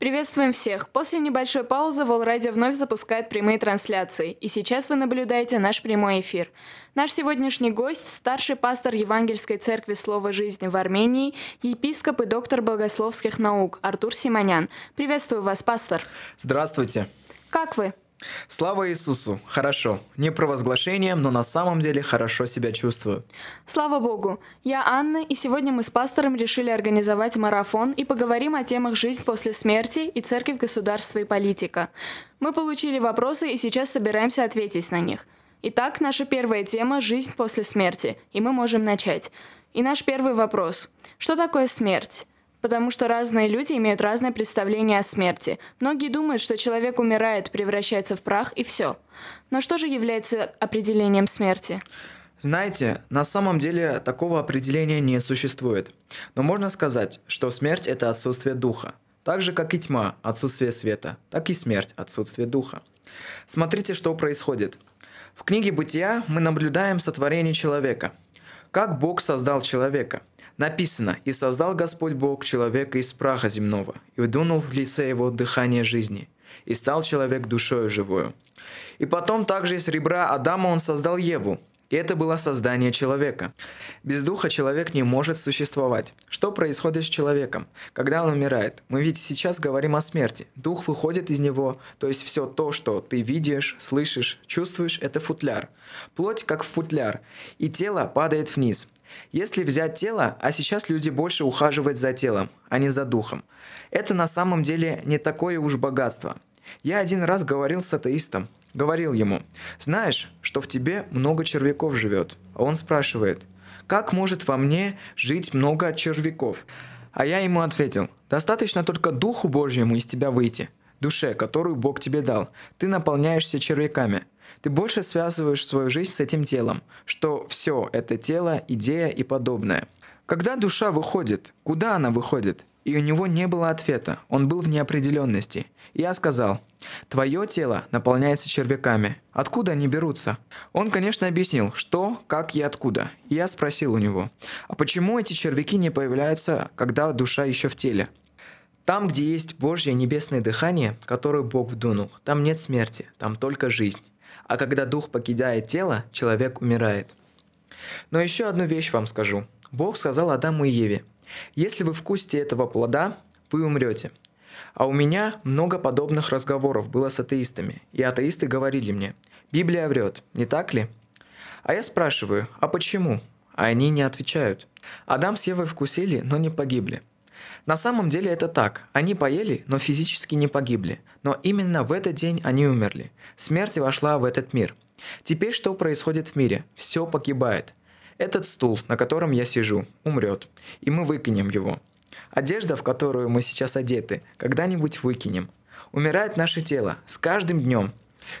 Приветствуем всех! После небольшой паузы Волрадио вновь запускает прямые трансляции, и сейчас вы наблюдаете наш прямой эфир. Наш сегодняшний гость – старший пастор Евангельской церкви Слова Жизни в Армении, епископ и доктор богословских наук Артур Симонян. Приветствую вас, пастор! Здравствуйте! Как вы? Слава Иисусу! Хорошо. Не провозглашением, но на самом деле хорошо себя чувствую. Слава Богу! Я Анна, и сегодня мы с пастором решили организовать марафон и поговорим о темах «Жизнь после смерти» и «Церковь, государство и политика». Мы получили вопросы и сейчас собираемся ответить на них. Итак, наша первая тема – «Жизнь после смерти», и мы можем начать. И наш первый вопрос. Что такое смерть? Потому что разные люди имеют разное представление о смерти. Многие думают, что человек умирает, превращается в прах и все. Но что же является определением смерти? Знаете, на самом деле такого определения не существует. Но можно сказать, что смерть – это отсутствие духа. Так же, как и тьма – отсутствие света, так и смерть – отсутствие духа. Смотрите, что происходит. В книге «Бытия» мы наблюдаем сотворение человека. Как Бог создал человека – Написано, «И создал Господь Бог человека из праха земного, и вдунул в лице его дыхание жизни, и стал человек душою живою». И потом также из ребра Адама он создал Еву, и это было создание человека. Без духа человек не может существовать. Что происходит с человеком, когда он умирает? Мы ведь сейчас говорим о смерти. Дух выходит из него, то есть все то, что ты видишь, слышишь, чувствуешь, это футляр. Плоть как футляр, и тело падает вниз. Если взять тело, а сейчас люди больше ухаживают за телом, а не за духом, это на самом деле не такое уж богатство. Я один раз говорил с атеистом, говорил ему, знаешь, что в тебе много червяков живет. А он спрашивает, как может во мне жить много червяков? А я ему ответил, достаточно только Духу Божьему из тебя выйти, душе, которую Бог тебе дал. Ты наполняешься червяками – ты больше связываешь свою жизнь с этим телом, что все это тело, идея и подобное. Когда душа выходит, куда она выходит? И у него не было ответа, он был в неопределенности. Я сказал, твое тело наполняется червяками. Откуда они берутся? Он, конечно, объяснил, что, как и откуда. Я спросил у него, а почему эти червяки не появляются, когда душа еще в теле? Там, где есть Божье небесное дыхание, которое Бог вдунул, там нет смерти, там только жизнь а когда дух покидает тело, человек умирает. Но еще одну вещь вам скажу. Бог сказал Адаму и Еве, «Если вы вкусите этого плода, вы умрете». А у меня много подобных разговоров было с атеистами, и атеисты говорили мне, «Библия врет, не так ли?» А я спрашиваю, а почему? А они не отвечают. Адам с Евой вкусили, но не погибли. На самом деле это так. Они поели, но физически не погибли. Но именно в этот день они умерли. Смерть вошла в этот мир. Теперь что происходит в мире? Все погибает. Этот стул, на котором я сижу, умрет. И мы выкинем его. Одежда, в которую мы сейчас одеты, когда-нибудь выкинем. Умирает наше тело с каждым днем.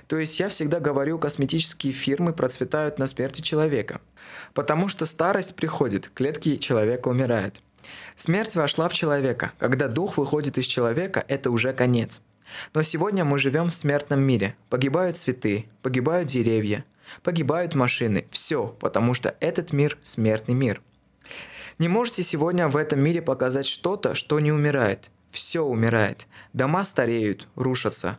То есть я всегда говорю, косметические фирмы процветают на смерти человека. Потому что старость приходит, клетки человека умирают. Смерть вошла в человека. Когда дух выходит из человека, это уже конец. Но сегодня мы живем в смертном мире. Погибают цветы, погибают деревья, погибают машины. Все, потому что этот мир – смертный мир. Не можете сегодня в этом мире показать что-то, что не умирает. Все умирает. Дома стареют, рушатся.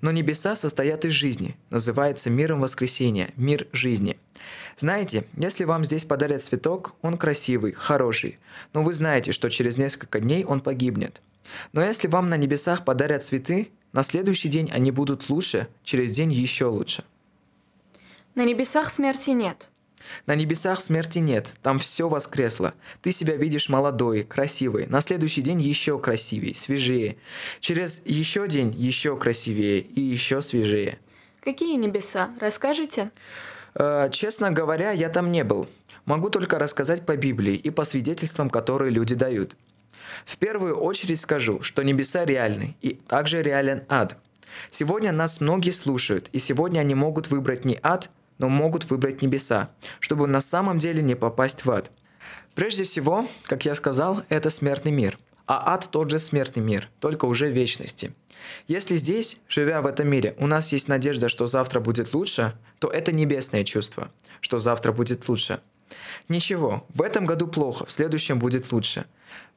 Но небеса состоят из жизни. Называется миром воскресения, мир жизни – знаете, если вам здесь подарят цветок, он красивый, хороший, но вы знаете, что через несколько дней он погибнет. Но если вам на небесах подарят цветы, на следующий день они будут лучше, через день еще лучше. На небесах смерти нет. На небесах смерти нет, там все воскресло. Ты себя видишь молодой, красивый, на следующий день еще красивее, свежее. Через еще день еще красивее и еще свежее. Какие небеса? Расскажите? Э, честно говоря, я там не был. Могу только рассказать по Библии и по свидетельствам, которые люди дают. В первую очередь скажу, что небеса реальны, и также реален ад. Сегодня нас многие слушают, и сегодня они могут выбрать не ад, но могут выбрать небеса, чтобы на самом деле не попасть в ад. Прежде всего, как я сказал, это смертный мир, а ад тот же смертный мир, только уже вечности. Если здесь, живя в этом мире, у нас есть надежда, что завтра будет лучше, то это небесное чувство, что завтра будет лучше. Ничего, в этом году плохо, в следующем будет лучше.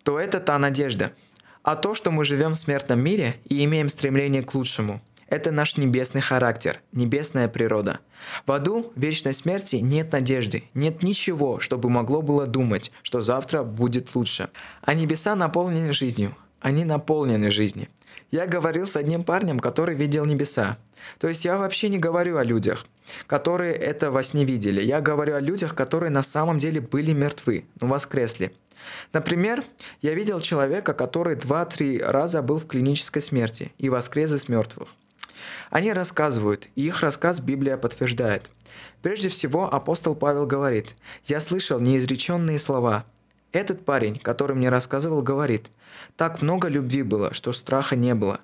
То это та надежда. А то, что мы живем в смертном мире и имеем стремление к лучшему – это наш небесный характер, небесная природа. В аду вечной смерти нет надежды, нет ничего, чтобы могло было думать, что завтра будет лучше. А небеса наполнены жизнью, они наполнены жизнью. Я говорил с одним парнем, который видел небеса. То есть я вообще не говорю о людях, которые это во сне видели. Я говорю о людях, которые на самом деле были мертвы, но воскресли. Например, я видел человека, который два-три раза был в клинической смерти и воскрес из мертвых. Они рассказывают, и их рассказ Библия подтверждает. Прежде всего, апостол Павел говорит, «Я слышал неизреченные слова». Этот парень, который мне рассказывал, говорит, «Так много любви было, что страха не было».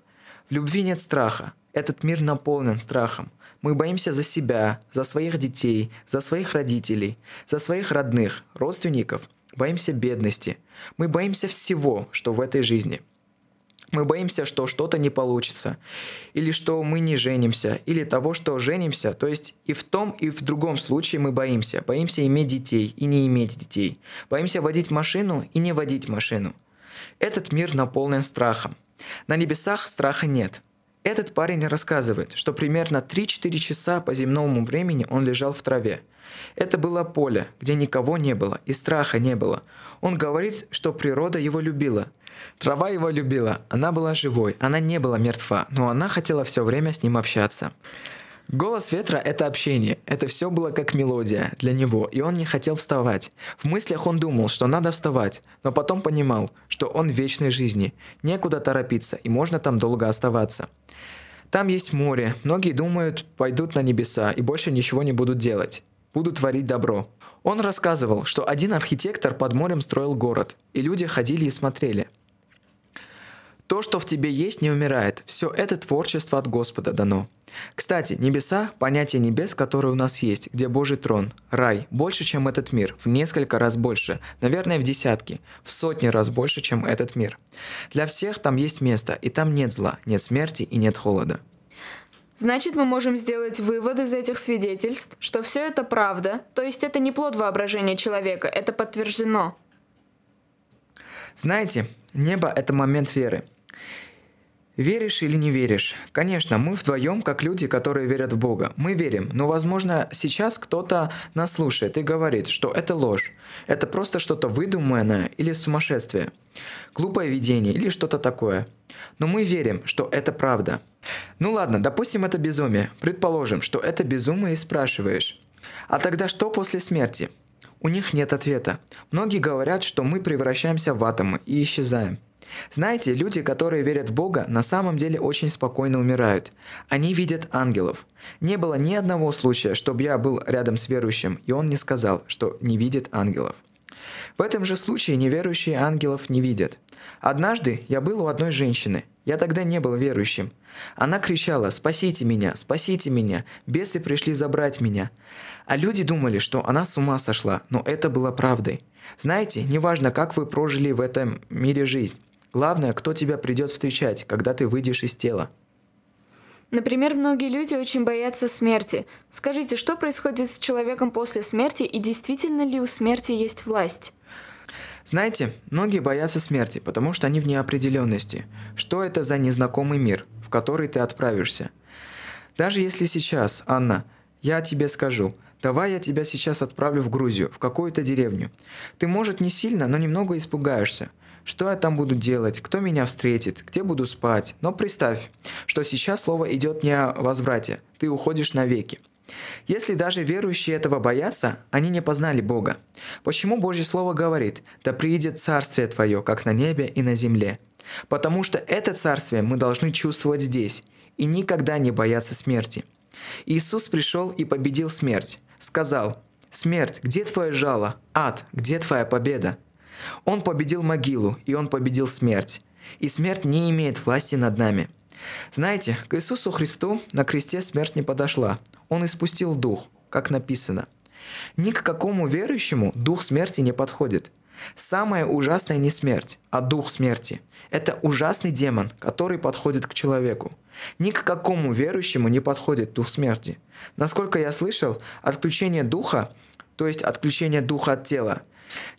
В любви нет страха. Этот мир наполнен страхом. Мы боимся за себя, за своих детей, за своих родителей, за своих родных, родственников. Боимся бедности. Мы боимся всего, что в этой жизни – мы боимся, что что-то не получится, или что мы не женимся, или того, что женимся. То есть и в том, и в другом случае мы боимся. Боимся иметь детей и не иметь детей. Боимся водить машину и не водить машину. Этот мир наполнен страхом. На небесах страха нет. Этот парень рассказывает, что примерно 3-4 часа по земному времени он лежал в траве. Это было поле, где никого не было и страха не было. Он говорит, что природа его любила, Трава его любила, она была живой, она не была мертва, но она хотела все время с ним общаться. Голос ветра — это общение, это все было как мелодия для него, и он не хотел вставать. В мыслях он думал, что надо вставать, но потом понимал, что он в вечной жизни, некуда торопиться, и можно там долго оставаться. Там есть море, многие думают, пойдут на небеса и больше ничего не будут делать, будут творить добро. Он рассказывал, что один архитектор под морем строил город, и люди ходили и смотрели – то, что в тебе есть, не умирает. Все это творчество от Господа дано. Кстати, небеса – понятие небес, которое у нас есть, где Божий трон, рай, больше, чем этот мир, в несколько раз больше, наверное, в десятки, в сотни раз больше, чем этот мир. Для всех там есть место, и там нет зла, нет смерти и нет холода. Значит, мы можем сделать вывод из этих свидетельств, что все это правда, то есть это не плод воображения человека, это подтверждено. Знаете, небо – это момент веры – Веришь или не веришь? Конечно, мы вдвоем, как люди, которые верят в Бога. Мы верим, но, возможно, сейчас кто-то нас слушает и говорит, что это ложь. Это просто что-то выдуманное или сумасшествие. Глупое видение или что-то такое. Но мы верим, что это правда. Ну ладно, допустим, это безумие. Предположим, что это безумие и спрашиваешь. А тогда что после смерти? У них нет ответа. Многие говорят, что мы превращаемся в атомы и исчезаем. Знаете, люди, которые верят в Бога, на самом деле очень спокойно умирают. Они видят ангелов. Не было ни одного случая, чтобы я был рядом с верующим, и он не сказал, что не видит ангелов. В этом же случае неверующие ангелов не видят. Однажды я был у одной женщины. Я тогда не был верующим. Она кричала «Спасите меня! Спасите меня! Бесы пришли забрать меня!» А люди думали, что она с ума сошла, но это было правдой. Знаете, неважно, как вы прожили в этом мире жизнь, Главное, кто тебя придет встречать, когда ты выйдешь из тела. Например, многие люди очень боятся смерти. Скажите, что происходит с человеком после смерти и действительно ли у смерти есть власть? Знаете, многие боятся смерти, потому что они в неопределенности. Что это за незнакомый мир, в который ты отправишься? Даже если сейчас, Анна, я тебе скажу, давай я тебя сейчас отправлю в Грузию, в какую-то деревню. Ты, может, не сильно, но немного испугаешься. Что я там буду делать? Кто меня встретит? Где буду спать? Но представь, что сейчас слово идет не о возврате. Ты уходишь навеки. Если даже верующие этого боятся, они не познали Бога. Почему Божье Слово говорит «Да приидет Царствие Твое, как на небе и на земле»? Потому что это Царствие мы должны чувствовать здесь и никогда не бояться смерти. Иисус пришел и победил смерть. Сказал «Смерть, где твое жало? Ад, где твоя победа?» Он победил могилу, и он победил смерть. И смерть не имеет власти над нами. Знаете, к Иисусу Христу на кресте смерть не подошла. Он испустил дух, как написано. Ни к какому верующему дух смерти не подходит. Самое ужасное не смерть, а дух смерти. Это ужасный демон, который подходит к человеку. Ни к какому верующему не подходит дух смерти. Насколько я слышал, отключение духа, то есть отключение духа от тела,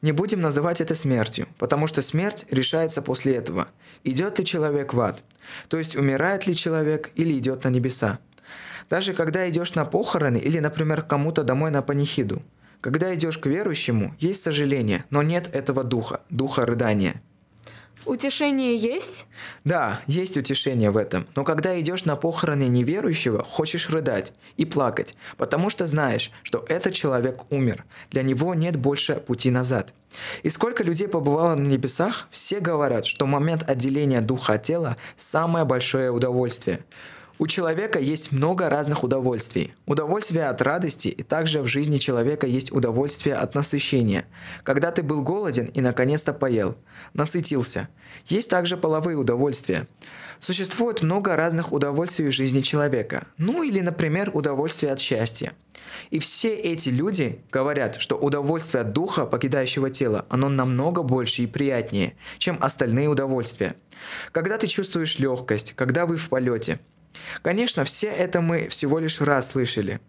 Не будем называть это смертью, потому что смерть решается после этого. Идет ли человек в ад? То есть умирает ли человек или идет на небеса? Даже когда идешь на похороны или, например, кому-то домой на панихиду. Когда идешь к верующему, есть сожаление, но нет этого духа, духа рыдания. Утешение есть? Да, есть утешение в этом. Но когда идешь на похороны неверующего, хочешь рыдать и плакать, потому что знаешь, что этот человек умер. Для него нет больше пути назад. И сколько людей побывало на небесах, все говорят, что момент отделения духа от тела – самое большое удовольствие. У человека есть много разных удовольствий. Удовольствие от радости, и также в жизни человека есть удовольствие от насыщения. Когда ты был голоден и наконец-то поел, насытился. Есть также половые удовольствия. Существует много разных удовольствий в жизни человека. Ну или, например, удовольствие от счастья. И все эти люди говорят, что удовольствие от духа, покидающего тело, оно намного больше и приятнее, чем остальные удовольствия. Когда ты чувствуешь легкость, когда вы в полете – Конечно, все это мы всего лишь раз слышали.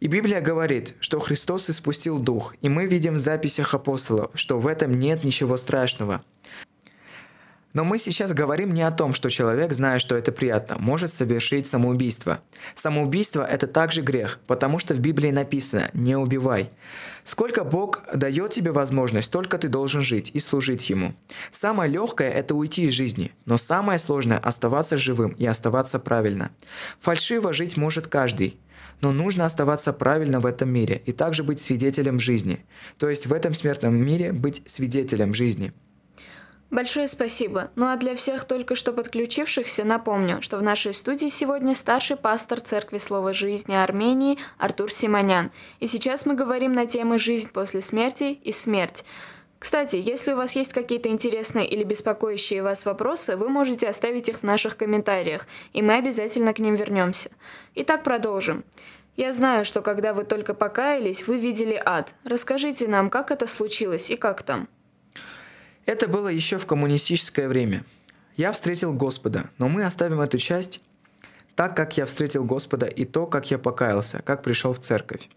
И Библия говорит, что Христос испустил Дух, и мы видим в записях апостолов, что в этом нет ничего страшного. Но мы сейчас говорим не о том, что человек, зная, что это приятно, может совершить самоубийство. Самоубийство – это также грех, потому что в Библии написано «не убивай». Сколько Бог дает тебе возможность, только ты должен жить и служить Ему. Самое легкое – это уйти из жизни, но самое сложное – оставаться живым и оставаться правильно. Фальшиво жить может каждый, но нужно оставаться правильно в этом мире и также быть свидетелем жизни. То есть в этом смертном мире быть свидетелем жизни – Большое спасибо. Ну а для всех только что подключившихся напомню, что в нашей студии сегодня старший пастор Церкви Слова Жизни Армении Артур Симонян. И сейчас мы говорим на темы «Жизнь после смерти» и «Смерть». Кстати, если у вас есть какие-то интересные или беспокоящие вас вопросы, вы можете оставить их в наших комментариях, и мы обязательно к ним вернемся. Итак, продолжим. Я знаю, что когда вы только покаялись, вы видели ад. Расскажите нам, как это случилось и как там. Это было еще в коммунистическое время. Я встретил Господа, но мы оставим эту часть так, как я встретил Господа и то, как я покаялся, как пришел в церковь.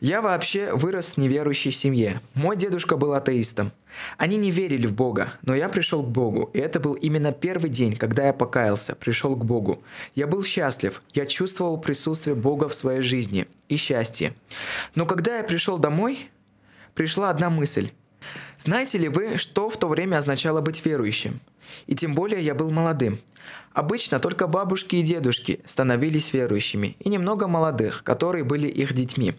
Я вообще вырос в неверующей семье. Мой дедушка был атеистом. Они не верили в Бога, но я пришел к Богу, и это был именно первый день, когда я покаялся, пришел к Богу. Я был счастлив, я чувствовал присутствие Бога в своей жизни и счастье. Но когда я пришел домой, пришла одна мысль. Знаете ли вы, что в то время означало быть верующим? И тем более я был молодым. Обычно только бабушки и дедушки становились верующими, и немного молодых, которые были их детьми.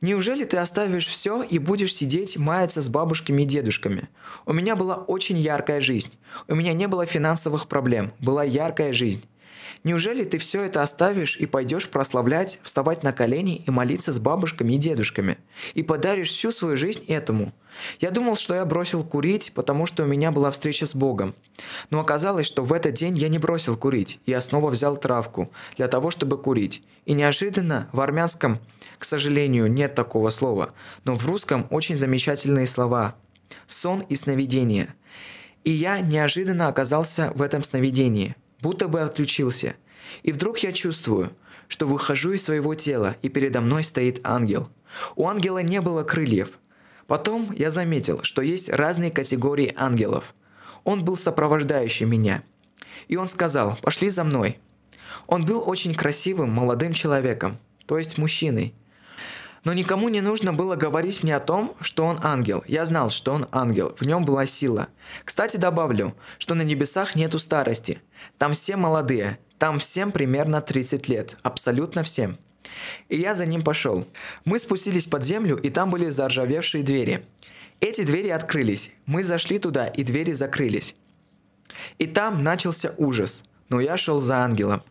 Неужели ты оставишь все и будешь сидеть, маяться с бабушками и дедушками? У меня была очень яркая жизнь. У меня не было финансовых проблем, была яркая жизнь. Неужели ты все это оставишь и пойдешь прославлять, вставать на колени и молиться с бабушками и дедушками? И подаришь всю свою жизнь этому? Я думал, что я бросил курить, потому что у меня была встреча с Богом. Но оказалось, что в этот день я не бросил курить. Я снова взял травку для того, чтобы курить. И неожиданно в армянском, к сожалению, нет такого слова, но в русском очень замечательные слова. Сон и сновидение. И я неожиданно оказался в этом сновидении – будто бы отключился. И вдруг я чувствую, что выхожу из своего тела, и передо мной стоит ангел. У ангела не было крыльев. Потом я заметил, что есть разные категории ангелов. Он был сопровождающим меня. И он сказал, пошли за мной. Он был очень красивым молодым человеком, то есть мужчиной. Но никому не нужно было говорить мне о том, что он ангел. Я знал, что он ангел, в нем была сила. Кстати, добавлю, что на небесах нету старости. Там все молодые, там всем примерно 30 лет, абсолютно всем. И я за ним пошел. Мы спустились под землю, и там были заржавевшие двери. Эти двери открылись. Мы зашли туда, и двери закрылись. И там начался ужас. Но я шел за ангелом.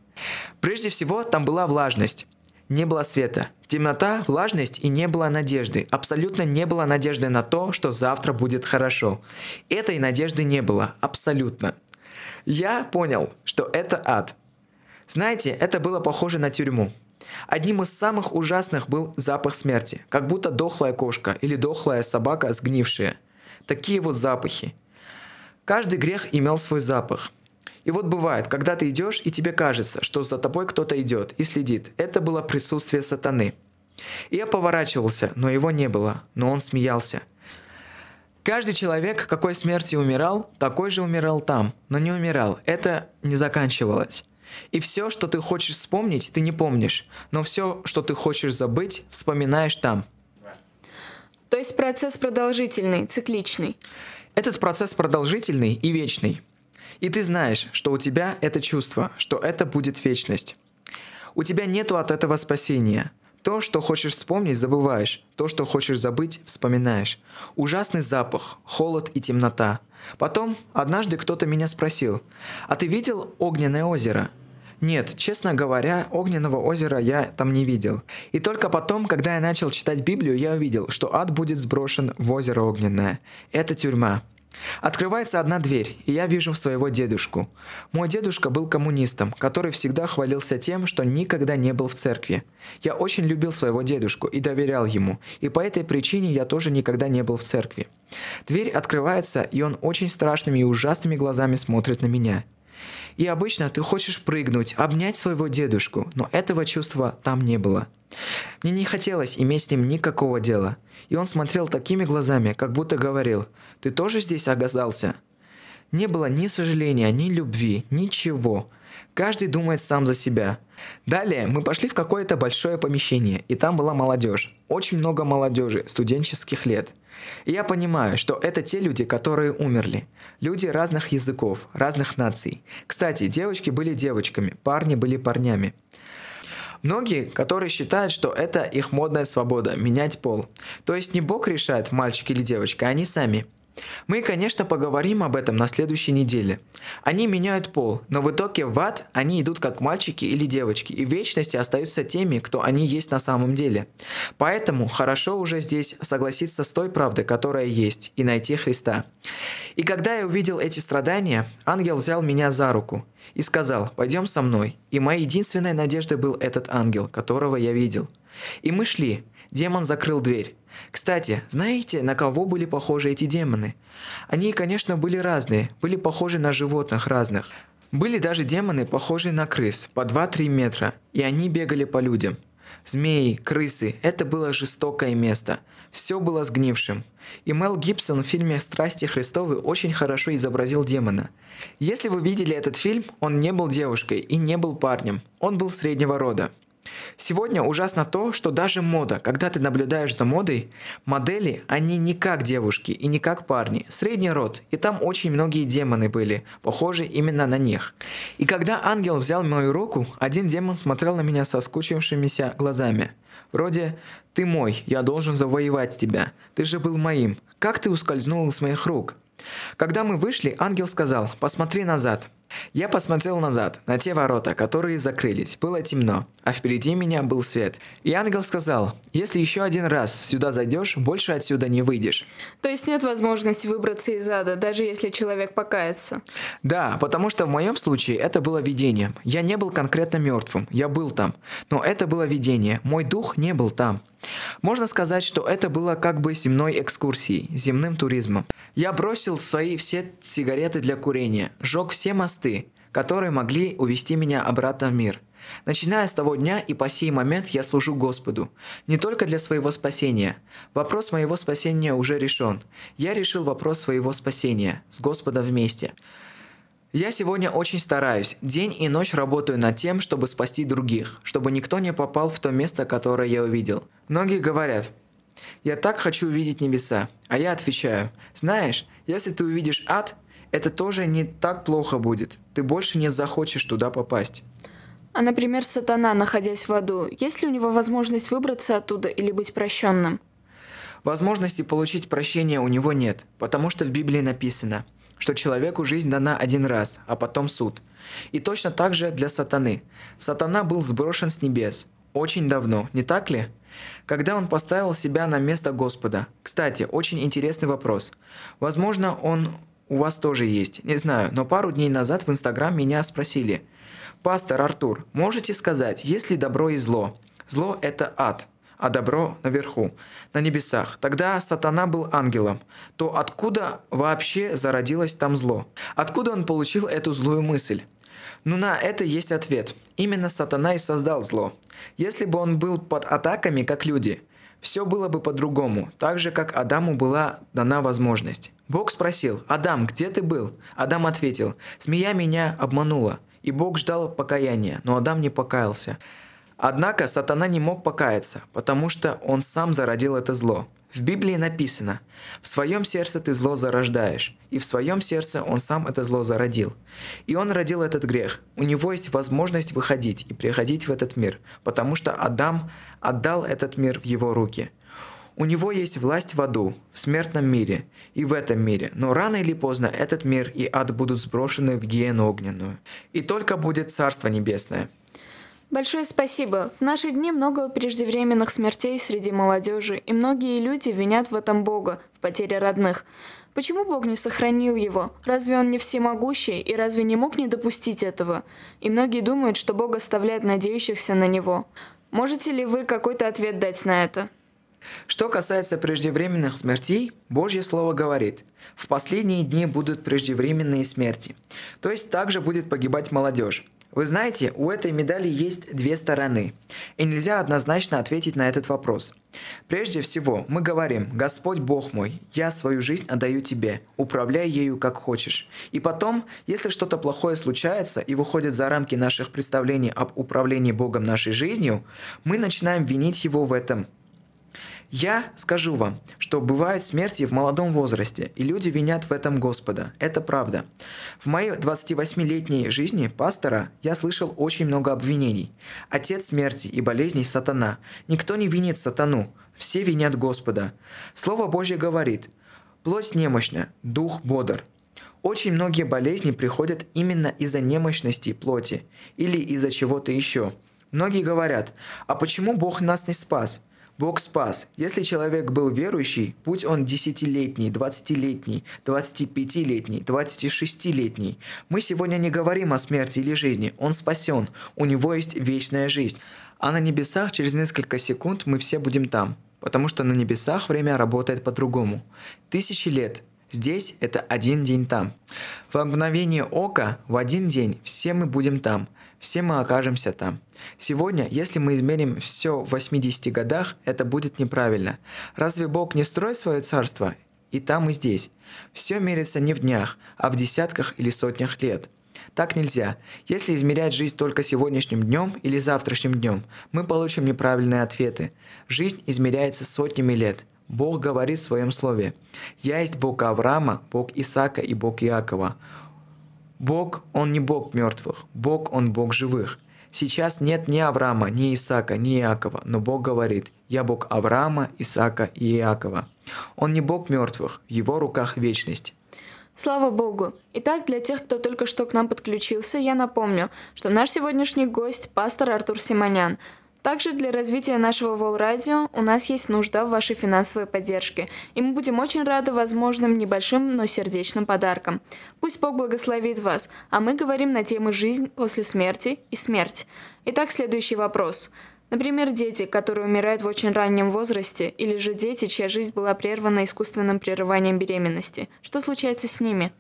Прежде всего, там была влажность. Не было света. Темнота, влажность и не было надежды. Абсолютно не было надежды на то, что завтра будет хорошо. Этой надежды не было. Абсолютно. Я понял, что это ад. Знаете, это было похоже на тюрьму. Одним из самых ужасных был запах смерти, как будто дохлая кошка или дохлая собака сгнившая. Такие вот запахи. Каждый грех имел свой запах – и вот бывает, когда ты идешь, и тебе кажется, что за тобой кто-то идет и следит. Это было присутствие сатаны. И я поворачивался, но его не было, но он смеялся. Каждый человек, какой смертью умирал, такой же умирал там, но не умирал. Это не заканчивалось. И все, что ты хочешь вспомнить, ты не помнишь. Но все, что ты хочешь забыть, вспоминаешь там. То есть процесс продолжительный, цикличный. Этот процесс продолжительный и вечный. И ты знаешь, что у тебя это чувство, что это будет вечность. У тебя нету от этого спасения. То, что хочешь вспомнить, забываешь. То, что хочешь забыть, вспоминаешь. Ужасный запах, холод и темнота. Потом, однажды кто-то меня спросил, «А ты видел огненное озеро?» Нет, честно говоря, огненного озера я там не видел. И только потом, когда я начал читать Библию, я увидел, что ад будет сброшен в озеро огненное. Это тюрьма. Открывается одна дверь, и я вижу своего дедушку. Мой дедушка был коммунистом, который всегда хвалился тем, что никогда не был в церкви. Я очень любил своего дедушку и доверял ему, и по этой причине я тоже никогда не был в церкви. Дверь открывается, и он очень страшными и ужасными глазами смотрит на меня. И обычно ты хочешь прыгнуть, обнять своего дедушку, но этого чувства там не было. Мне не хотелось иметь с ним никакого дела. И он смотрел такими глазами, как будто говорил, «Ты тоже здесь оказался?» Не было ни сожаления, ни любви, ничего. Каждый думает сам за себя. Далее мы пошли в какое-то большое помещение, и там была молодежь. Очень много молодежи, студенческих лет. И я понимаю, что это те люди, которые умерли. Люди разных языков, разных наций. Кстати, девочки были девочками, парни были парнями. Многие, которые считают, что это их модная свобода – менять пол. То есть не Бог решает, мальчик или девочка, а они сами – мы, конечно, поговорим об этом на следующей неделе. Они меняют пол, но в итоге в ад они идут как мальчики или девочки, и в вечности остаются теми, кто они есть на самом деле. Поэтому хорошо уже здесь согласиться с той правдой, которая есть, и найти Христа. И когда я увидел эти страдания, ангел взял меня за руку и сказал, пойдем со мной. И моей единственной надеждой был этот ангел, которого я видел. И мы шли. Демон закрыл дверь. Кстати, знаете, на кого были похожи эти демоны? Они, конечно, были разные, были похожи на животных разных. Были даже демоны, похожие на крыс, по 2-3 метра, и они бегали по людям. Змеи, крысы – это было жестокое место. Все было сгнившим. И Мел Гибсон в фильме «Страсти Христовы» очень хорошо изобразил демона. Если вы видели этот фильм, он не был девушкой и не был парнем. Он был среднего рода. Сегодня ужасно то, что даже мода, когда ты наблюдаешь за модой, модели, они не как девушки и не как парни, средний род, и там очень многие демоны были, похожи именно на них. И когда ангел взял мою руку, один демон смотрел на меня со скучившимися глазами. Вроде «Ты мой, я должен завоевать тебя, ты же был моим, как ты ускользнул из моих рук?» Когда мы вышли, ангел сказал «Посмотри назад». Я посмотрел назад, на те ворота, которые закрылись. Было темно, а впереди меня был свет. И ангел сказал, если еще один раз сюда зайдешь, больше отсюда не выйдешь. То есть нет возможности выбраться из ада, даже если человек покается? Да, потому что в моем случае это было видение. Я не был конкретно мертвым, я был там. Но это было видение, мой дух не был там. Можно сказать, что это было как бы земной экскурсией, земным туризмом. Я бросил свои все сигареты для курения, сжег все мосты, которые могли увести меня обратно в мир. Начиная с того дня и по сей момент я служу Господу. Не только для своего спасения. Вопрос моего спасения уже решен. Я решил вопрос своего спасения с Господом вместе. Я сегодня очень стараюсь. День и ночь работаю над тем, чтобы спасти других, чтобы никто не попал в то место, которое я увидел. Многие говорят, я так хочу увидеть небеса. А я отвечаю, знаешь, если ты увидишь ад, это тоже не так плохо будет. Ты больше не захочешь туда попасть. А, например, сатана, находясь в аду, есть ли у него возможность выбраться оттуда или быть прощенным? Возможности получить прощение у него нет, потому что в Библии написано – что человеку жизнь дана один раз, а потом суд. И точно так же для сатаны. Сатана был сброшен с небес. Очень давно, не так ли? Когда он поставил себя на место Господа. Кстати, очень интересный вопрос. Возможно, он у вас тоже есть, не знаю, но пару дней назад в Инстаграм меня спросили. «Пастор Артур, можете сказать, есть ли добро и зло?» Зло – это ад – а добро наверху, на небесах. Тогда сатана был ангелом. То откуда вообще зародилось там зло? Откуда он получил эту злую мысль? Ну на это есть ответ. Именно сатана и создал зло. Если бы он был под атаками, как люди, все было бы по-другому, так же, как Адаму была дана возможность. Бог спросил, «Адам, где ты был?» Адам ответил, «Змея меня обманула». И Бог ждал покаяния, но Адам не покаялся. Однако сатана не мог покаяться, потому что он сам зародил это зло. В Библии написано «В своем сердце ты зло зарождаешь», и в своем сердце он сам это зло зародил. И он родил этот грех. У него есть возможность выходить и приходить в этот мир, потому что Адам отдал этот мир в его руки. У него есть власть в аду, в смертном мире и в этом мире, но рано или поздно этот мир и ад будут сброшены в гиену огненную. И только будет Царство Небесное – Большое спасибо. В наши дни много преждевременных смертей среди молодежи, и многие люди винят в этом Бога, в потере родных. Почему Бог не сохранил его? Разве он не всемогущий, и разве не мог не допустить этого? И многие думают, что Бог оставляет надеющихся на него. Можете ли вы какой-то ответ дать на это? Что касается преждевременных смертей, Божье Слово говорит, в последние дни будут преждевременные смерти. То есть также будет погибать молодежь. Вы знаете, у этой медали есть две стороны, и нельзя однозначно ответить на этот вопрос. Прежде всего, мы говорим «Господь Бог мой, я свою жизнь отдаю Тебе, управляй ею как хочешь». И потом, если что-то плохое случается и выходит за рамки наших представлений об управлении Богом нашей жизнью, мы начинаем винить Его в этом – я скажу вам, что бывают смерти в молодом возрасте, и люди винят в этом Господа. Это правда. В моей 28-летней жизни пастора я слышал очень много обвинений. Отец смерти и болезней – сатана. Никто не винит сатану, все винят Господа. Слово Божье говорит «Плоть немощна, дух бодр». Очень многие болезни приходят именно из-за немощности плоти или из-за чего-то еще. Многие говорят, а почему Бог нас не спас? Бог спас. Если человек был верующий, будь он десятилетний, двадцатилетний, двадцати пятилетний, двадцати шестилетний, мы сегодня не говорим о смерти или жизни. Он спасен. У него есть вечная жизнь. А на небесах через несколько секунд мы все будем там. Потому что на небесах время работает по-другому. Тысячи лет Здесь это один день там. В мгновение ока в один день все мы будем там – все мы окажемся там. Сегодня, если мы измерим все в 80 годах, это будет неправильно. Разве Бог не строит свое царство? И там, и здесь. Все мерится не в днях, а в десятках или сотнях лет. Так нельзя. Если измерять жизнь только сегодняшним днем или завтрашним днем, мы получим неправильные ответы. Жизнь измеряется сотнями лет. Бог говорит в своем слове. «Я есть Бог Авраама, Бог Исаака и Бог Иакова». Бог, Он не Бог мертвых, Бог, Он Бог живых. Сейчас нет ни Авраама, ни Исаака, ни Иакова, но Бог говорит, «Я Бог Авраама, Исаака и Иакова». Он не Бог мертвых, в Его руках вечность. Слава Богу! Итак, для тех, кто только что к нам подключился, я напомню, что наш сегодняшний гость – пастор Артур Симонян – также для развития нашего Волрадио у нас есть нужда в вашей финансовой поддержке, и мы будем очень рады возможным небольшим, но сердечным подаркам. Пусть Бог благословит вас, а мы говорим на темы «Жизнь после смерти» и «Смерть». Итак, следующий вопрос. Например, дети, которые умирают в очень раннем возрасте, или же дети, чья жизнь была прервана искусственным прерыванием беременности. Что случается с ними?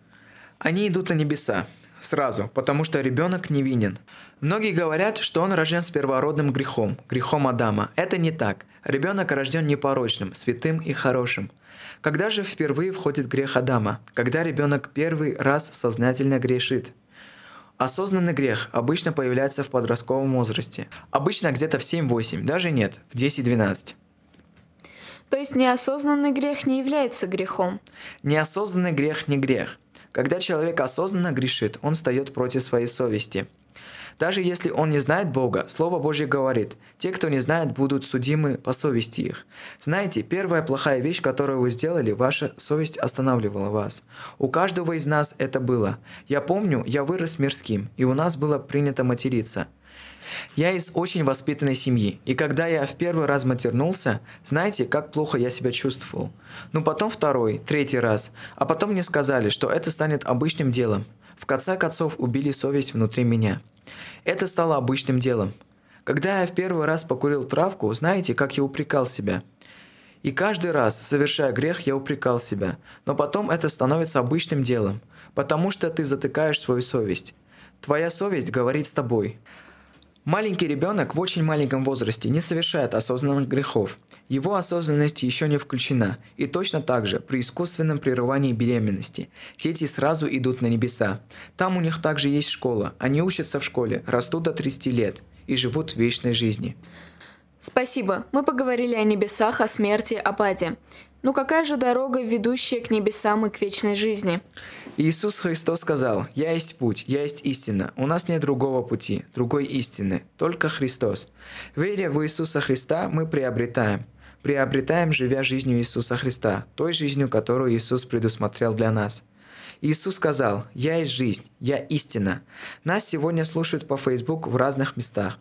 Они идут на небеса. Сразу, потому что ребенок невинен. Многие говорят, что он рожден с первородным грехом, грехом Адама. Это не так. Ребенок рожден непорочным, святым и хорошим. Когда же впервые входит грех Адама? Когда ребенок первый раз сознательно грешит. Осознанный грех обычно появляется в подростковом возрасте. Обычно где-то в 7-8, даже нет, в 10-12. То есть неосознанный грех не является грехом? Неосознанный грех не грех. Когда человек осознанно грешит, он встает против своей совести. Даже если он не знает Бога, Слово Божье говорит, те, кто не знает, будут судимы по совести их. Знаете, первая плохая вещь, которую вы сделали, ваша совесть останавливала вас. У каждого из нас это было. Я помню, я вырос мирским, и у нас было принято материться – я из очень воспитанной семьи, и когда я в первый раз матернулся, знаете, как плохо я себя чувствовал. Ну потом второй, третий раз, а потом мне сказали, что это станет обычным делом. В конце концов убили совесть внутри меня. Это стало обычным делом. Когда я в первый раз покурил травку, знаете, как я упрекал себя? И каждый раз, совершая грех, я упрекал себя. Но потом это становится обычным делом, потому что ты затыкаешь свою совесть. Твоя совесть говорит с тобой. Маленький ребенок в очень маленьком возрасте не совершает осознанных грехов. Его осознанность еще не включена. И точно так же при искусственном прерывании беременности дети сразу идут на небеса. Там у них также есть школа. Они учатся в школе, растут до 30 лет и живут в вечной жизни. Спасибо. Мы поговорили о небесах, о смерти, о паде. Ну какая же дорога, ведущая к небесам и к вечной жизни? Иисус Христос сказал, «Я есть путь, я есть истина. У нас нет другого пути, другой истины, только Христос». Веря в Иисуса Христа, мы приобретаем. Приобретаем, живя жизнью Иисуса Христа, той жизнью, которую Иисус предусмотрел для нас. Иисус сказал, «Я есть жизнь, я истина». Нас сегодня слушают по Facebook в разных местах.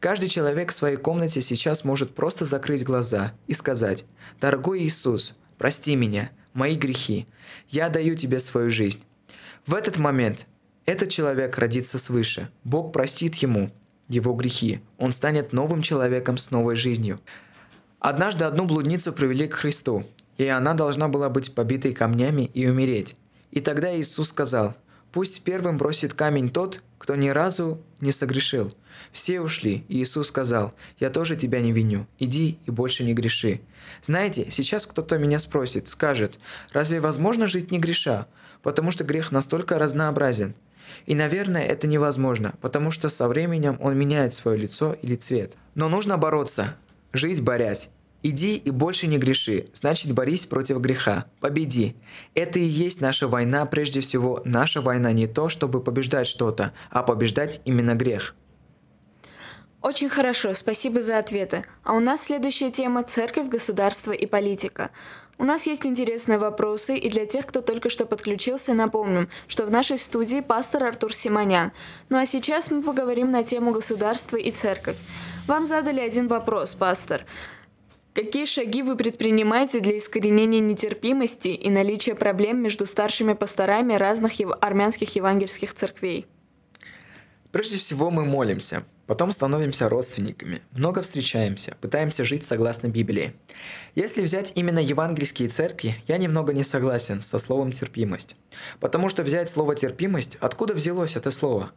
Каждый человек в своей комнате сейчас может просто закрыть глаза и сказать, «Дорогой Иисус, прости меня, мои грехи, я даю тебе свою жизнь». В этот момент этот человек родится свыше, Бог простит ему его грехи, он станет новым человеком с новой жизнью. Однажды одну блудницу привели к Христу, и она должна была быть побитой камнями и умереть. И тогда Иисус сказал, «Пусть первым бросит камень тот, кто ни разу не согрешил. Все ушли, и Иисус сказал, «Я тоже тебя не виню. Иди и больше не греши». Знаете, сейчас кто-то меня спросит, скажет, «Разве возможно жить не греша?» Потому что грех настолько разнообразен. И, наверное, это невозможно, потому что со временем он меняет свое лицо или цвет. Но нужно бороться, жить борясь. Иди и больше не греши, значит борись против греха. Победи. Это и есть наша война, прежде всего, наша война не то, чтобы побеждать что-то, а побеждать именно грех. Очень хорошо, спасибо за ответы. А у нас следующая тема – церковь, государство и политика. У нас есть интересные вопросы, и для тех, кто только что подключился, напомним, что в нашей студии пастор Артур Симонян. Ну а сейчас мы поговорим на тему государства и церковь. Вам задали один вопрос, пастор. Какие шаги вы предпринимаете для искоренения нетерпимости и наличия проблем между старшими пасторами разных армянских евангельских церквей? Прежде всего мы молимся, потом становимся родственниками, много встречаемся, пытаемся жить согласно Библии. Если взять именно евангельские церкви, я немного не согласен со словом терпимость. Потому что взять слово терпимость, откуда взялось это слово?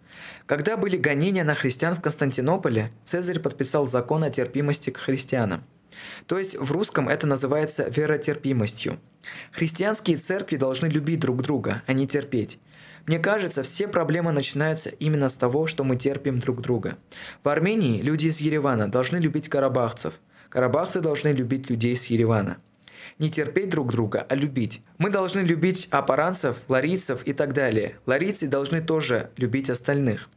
Когда были гонения на христиан в Константинополе, Цезарь подписал закон о терпимости к христианам – то есть в русском это называется веротерпимостью. Христианские церкви должны любить друг друга, а не терпеть. Мне кажется, все проблемы начинаются именно с того, что мы терпим друг друга. В Армении люди из Еревана должны любить карабахцев. Карабахцы должны любить людей из Еревана. Не терпеть друг друга, а любить. Мы должны любить апаранцев, ларийцев и так далее. Ларийцы должны тоже любить остальных.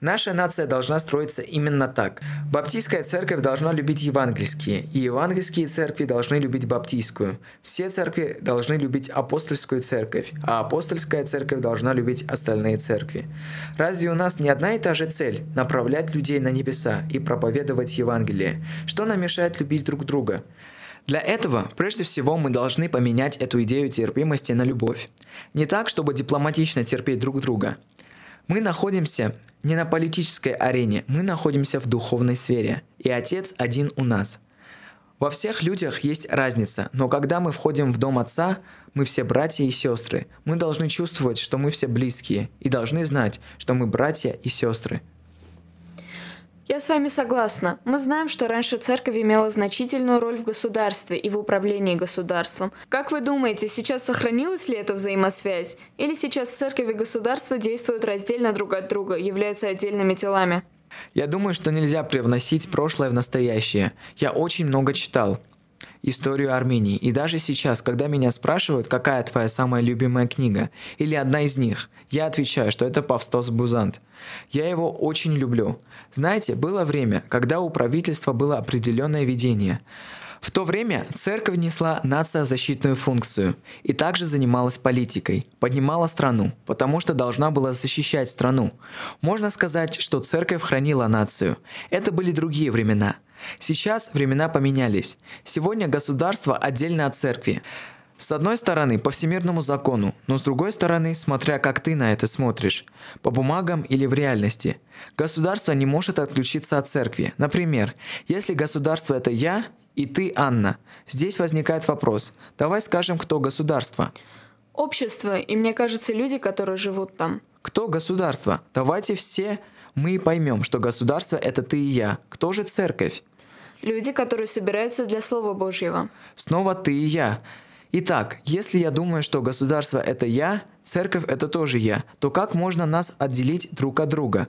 Наша нация должна строиться именно так. Баптистская церковь должна любить евангельские, и евангельские церкви должны любить баптистскую. Все церкви должны любить апостольскую церковь, а апостольская церковь должна любить остальные церкви. Разве у нас не одна и та же цель – направлять людей на небеса и проповедовать Евангелие? Что нам мешает любить друг друга? Для этого, прежде всего, мы должны поменять эту идею терпимости на любовь. Не так, чтобы дипломатично терпеть друг друга, мы находимся не на политической арене, мы находимся в духовной сфере, и Отец один у нас. Во всех людях есть разница, но когда мы входим в дом Отца, мы все братья и сестры. Мы должны чувствовать, что мы все близкие, и должны знать, что мы братья и сестры. Я с вами согласна. Мы знаем, что раньше церковь имела значительную роль в государстве и в управлении государством. Как вы думаете, сейчас сохранилась ли эта взаимосвязь? Или сейчас церковь и государство действуют раздельно друг от друга, являются отдельными телами? Я думаю, что нельзя привносить прошлое в настоящее. Я очень много читал историю Армении. И даже сейчас, когда меня спрашивают, какая твоя самая любимая книга, или одна из них, я отвечаю, что это Павстос Бузант. Я его очень люблю. Знаете, было время, когда у правительства было определенное видение. В то время церковь несла нациозащитную функцию и также занималась политикой, поднимала страну, потому что должна была защищать страну. Можно сказать, что церковь хранила нацию. Это были другие времена – Сейчас времена поменялись. Сегодня государство отдельно от церкви. С одной стороны, по всемирному закону, но с другой стороны, смотря как ты на это смотришь, по бумагам или в реальности. Государство не может отключиться от церкви. Например, если государство это я и ты, Анна, здесь возникает вопрос. Давай скажем, кто государство. Общество, и мне кажется, люди, которые живут там. Кто государство? Давайте все мы поймем, что государство – это ты и я. Кто же церковь? Люди, которые собираются для Слова Божьего. Снова ты и я. Итак, если я думаю, что государство – это я, церковь – это тоже я, то как можно нас отделить друг от друга?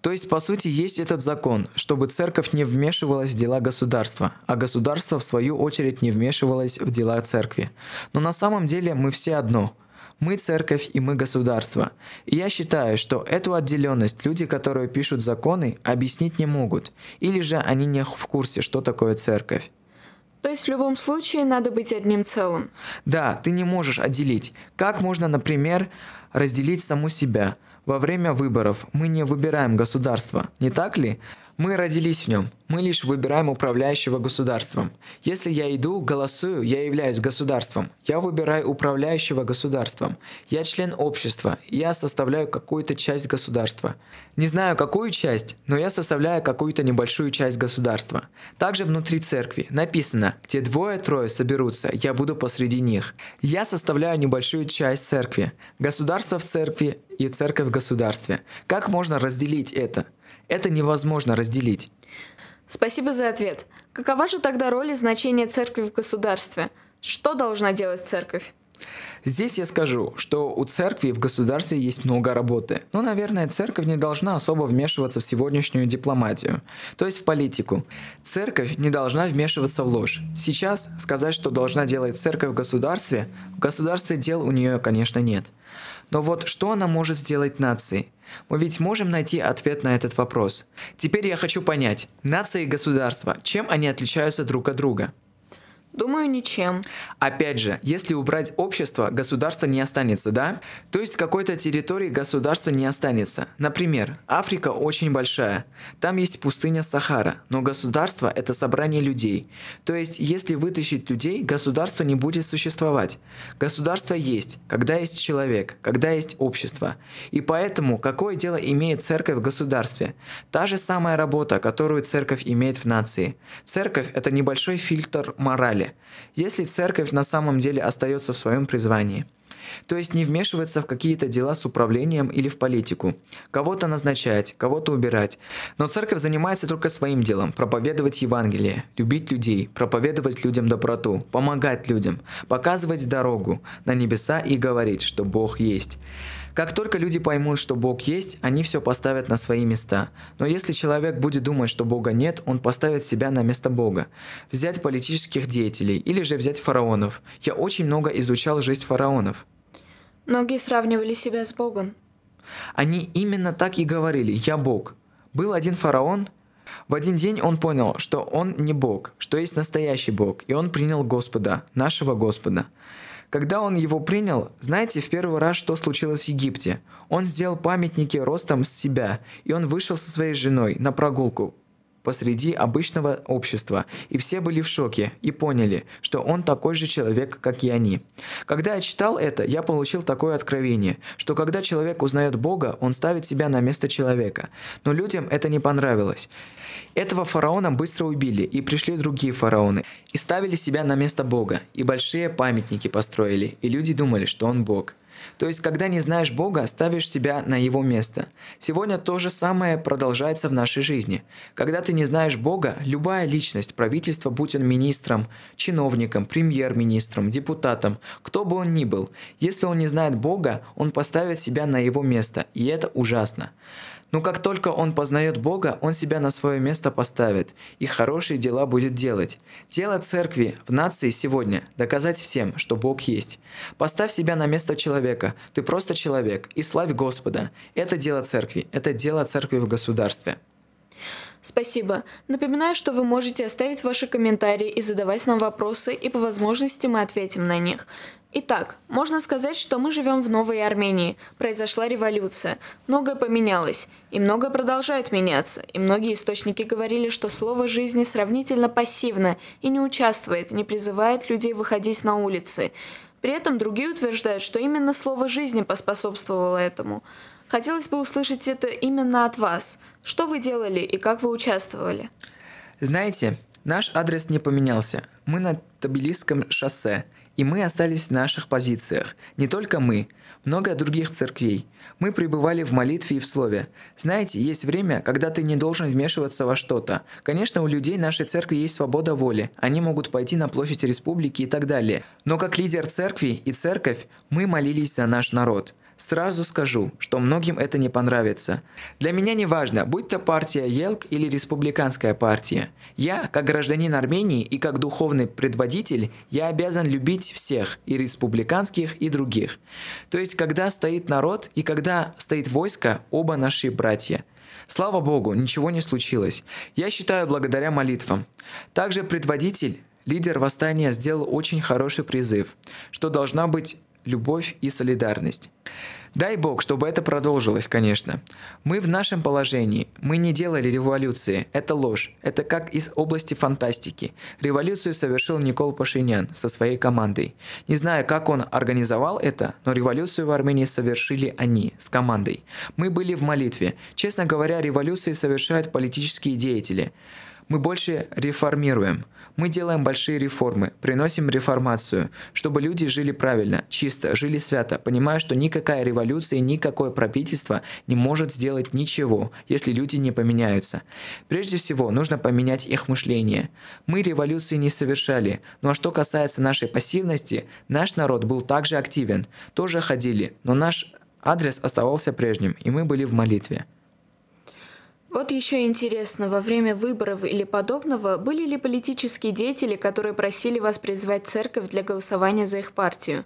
То есть, по сути, есть этот закон, чтобы церковь не вмешивалась в дела государства, а государство, в свою очередь, не вмешивалось в дела церкви. Но на самом деле мы все одно. Мы церковь и мы государство. И я считаю, что эту отделенность люди, которые пишут законы, объяснить не могут. Или же они не в курсе, что такое церковь. То есть в любом случае надо быть одним целым. Да, ты не можешь отделить. Как можно, например, разделить саму себя? Во время выборов мы не выбираем государство, не так ли? Мы родились в нем. Мы лишь выбираем управляющего государством. Если я иду, голосую, я являюсь государством. Я выбираю управляющего государством. Я член общества. Я составляю какую-то часть государства. Не знаю, какую часть, но я составляю какую-то небольшую часть государства. Также внутри церкви написано, где двое-трое соберутся, я буду посреди них. Я составляю небольшую часть церкви. Государство в церкви и церковь в государстве. Как можно разделить это? Это невозможно разделить. Спасибо за ответ. Какова же тогда роль и значение церкви в государстве? Что должна делать церковь? Здесь я скажу, что у церкви в государстве есть много работы. Но, наверное, церковь не должна особо вмешиваться в сегодняшнюю дипломатию, то есть в политику. Церковь не должна вмешиваться в ложь. Сейчас сказать, что должна делать церковь в государстве, в государстве дел у нее, конечно, нет. Но вот что она может сделать нации? Мы ведь можем найти ответ на этот вопрос. Теперь я хочу понять, нации и государства, чем они отличаются друг от друга? Думаю, ничем. Опять же, если убрать общество, государство не останется, да? То есть какой-то территории государства не останется. Например, Африка очень большая. Там есть пустыня Сахара, но государство – это собрание людей. То есть, если вытащить людей, государство не будет существовать. Государство есть, когда есть человек, когда есть общество. И поэтому, какое дело имеет церковь в государстве? Та же самая работа, которую церковь имеет в нации. Церковь – это небольшой фильтр морали, если церковь на самом деле остается в своем призвании. То есть не вмешиваться в какие-то дела с управлением или в политику. Кого-то назначать, кого-то убирать. Но церковь занимается только своим делом – проповедовать Евангелие, любить людей, проповедовать людям доброту, помогать людям, показывать дорогу на небеса и говорить, что Бог есть. Как только люди поймут, что Бог есть, они все поставят на свои места. Но если человек будет думать, что Бога нет, он поставит себя на место Бога. Взять политических деятелей или же взять фараонов. Я очень много изучал жизнь фараонов. Многие сравнивали себя с Богом. Они именно так и говорили «Я Бог». Был один фараон, в один день он понял, что он не Бог, что есть настоящий Бог, и он принял Господа, нашего Господа. Когда он его принял, знаете, в первый раз что случилось в Египте? Он сделал памятники ростом с себя, и он вышел со своей женой на прогулку посреди обычного общества, и все были в шоке и поняли, что он такой же человек, как и они. Когда я читал это, я получил такое откровение, что когда человек узнает Бога, он ставит себя на место человека. Но людям это не понравилось. Этого фараона быстро убили, и пришли другие фараоны, и ставили себя на место Бога, и большие памятники построили, и люди думали, что он Бог. То есть, когда не знаешь Бога, ставишь себя на Его место. Сегодня то же самое продолжается в нашей жизни. Когда ты не знаешь Бога, любая личность, правительство, будь он министром, чиновником, премьер-министром, депутатом, кто бы он ни был, если он не знает Бога, он поставит себя на Его место, и это ужасно. Но как только он познает Бога, он себя на свое место поставит и хорошие дела будет делать. Дело церкви в нации сегодня – доказать всем, что Бог есть. Поставь себя на место человека, ты просто человек, и славь Господа. Это дело церкви, это дело церкви в государстве. Спасибо. Напоминаю, что вы можете оставить ваши комментарии и задавать нам вопросы, и по возможности мы ответим на них. Итак, можно сказать, что мы живем в новой Армении. Произошла революция. Многое поменялось. И многое продолжает меняться. И многие источники говорили, что слово жизни сравнительно пассивно и не участвует, не призывает людей выходить на улицы. При этом другие утверждают, что именно слово жизни поспособствовало этому. Хотелось бы услышать это именно от вас. Что вы делали и как вы участвовали? Знаете, наш адрес не поменялся. Мы на Табилисском шоссе – И мы остались в наших позициях. Не только мы, много других церквей. Мы пребывали в молитве и в слове. Знаете, есть время, когда ты не должен вмешиваться во что-то. Конечно, у людей нашей церкви есть свобода воли. Они могут пойти на площадь республики и так далее. Но как лидер церкви и церковь, мы молились за наш народ – Сразу скажу, что многим это не понравится. Для меня не важно, будь то партия Елк или республиканская партия. Я, как гражданин Армении и как духовный предводитель, я обязан любить всех, и республиканских, и других. То есть, когда стоит народ и когда стоит войско, оба наши братья. Слава Богу, ничего не случилось. Я считаю благодаря молитвам. Также предводитель Лидер восстания сделал очень хороший призыв, что должна быть любовь и солидарность. Дай Бог, чтобы это продолжилось, конечно. Мы в нашем положении. Мы не делали революции. Это ложь. Это как из области фантастики. Революцию совершил Никол Пашинян со своей командой. Не знаю, как он организовал это, но революцию в Армении совершили они с командой. Мы были в молитве. Честно говоря, революции совершают политические деятели. Мы больше реформируем. Мы делаем большие реформы, приносим реформацию, чтобы люди жили правильно, чисто, жили свято, понимая, что никакая революция, никакое правительство не может сделать ничего, если люди не поменяются. Прежде всего, нужно поменять их мышление. Мы революции не совершали, ну а что касается нашей пассивности, наш народ был также активен, тоже ходили, но наш адрес оставался прежним, и мы были в молитве. Вот еще интересно, во время выборов или подобного были ли политические деятели, которые просили вас призвать церковь для голосования за их партию?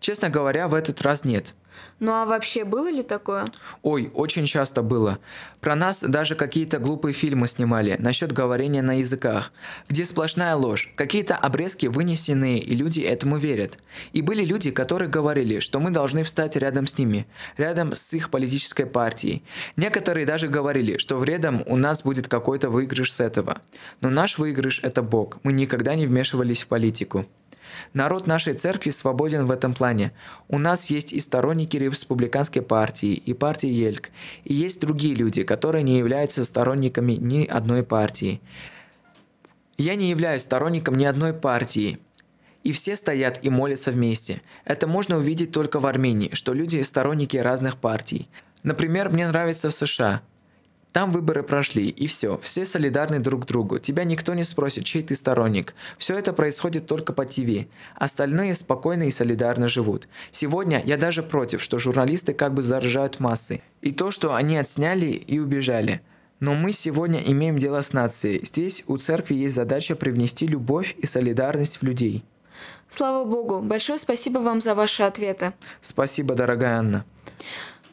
Честно говоря, в этот раз нет. Ну а вообще было ли такое? Ой, очень часто было. Про нас даже какие-то глупые фильмы снимали насчет говорения на языках, где сплошная ложь, какие-то обрезки вынесенные, и люди этому верят. И были люди, которые говорили, что мы должны встать рядом с ними, рядом с их политической партией. Некоторые даже говорили, что вредом у нас будет какой-то выигрыш с этого. Но наш выигрыш – это Бог. Мы никогда не вмешивались в политику. Народ нашей церкви свободен в этом плане. У нас есть и сторонники республиканской партии, и партии Ельк, и есть другие люди, которые не являются сторонниками ни одной партии. Я не являюсь сторонником ни одной партии, и все стоят и молятся вместе. Это можно увидеть только в Армении, что люди сторонники разных партий. Например, мне нравится в США. Там выборы прошли, и все, все солидарны друг другу. Тебя никто не спросит, чей ты сторонник. Все это происходит только по ТВ. Остальные спокойно и солидарно живут. Сегодня я даже против, что журналисты как бы заражают массы. И то, что они отсняли и убежали. Но мы сегодня имеем дело с нацией. Здесь у церкви есть задача привнести любовь и солидарность в людей. Слава Богу, большое спасибо вам за ваши ответы. Спасибо, дорогая Анна.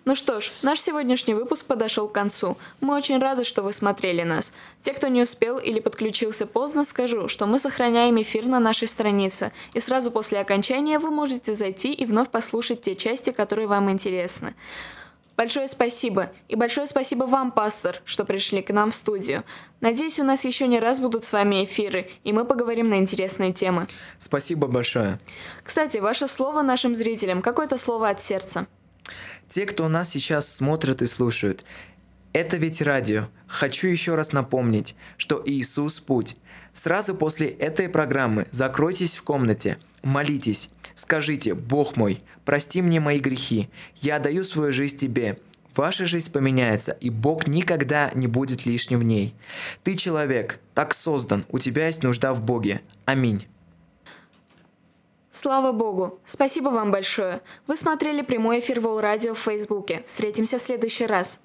Ну что ж, наш сегодняшний выпуск подошел к концу. Мы очень рады, что вы смотрели нас. Те, кто не успел или подключился поздно, скажу, что мы сохраняем эфир на нашей странице, и сразу после окончания вы можете зайти и вновь послушать те части, которые вам интересны. Большое спасибо. И большое спасибо вам, пастор, что пришли к нам в студию. Надеюсь, у нас еще не раз будут с вами эфиры, и мы поговорим на интересные темы. Спасибо большое. Кстати, ваше слово нашим зрителям, какое-то слово от сердца. Те, кто нас сейчас смотрят и слушают, это ведь радио. Хочу еще раз напомнить, что Иисус – путь. Сразу после этой программы закройтесь в комнате, молитесь, скажите «Бог мой, прости мне мои грехи, я даю свою жизнь Тебе». Ваша жизнь поменяется, и Бог никогда не будет лишним в ней. Ты человек, так создан, у тебя есть нужда в Боге. Аминь. Слава Богу! Спасибо вам большое! Вы смотрели прямой эфир Волрадио в Фейсбуке. Встретимся в следующий раз.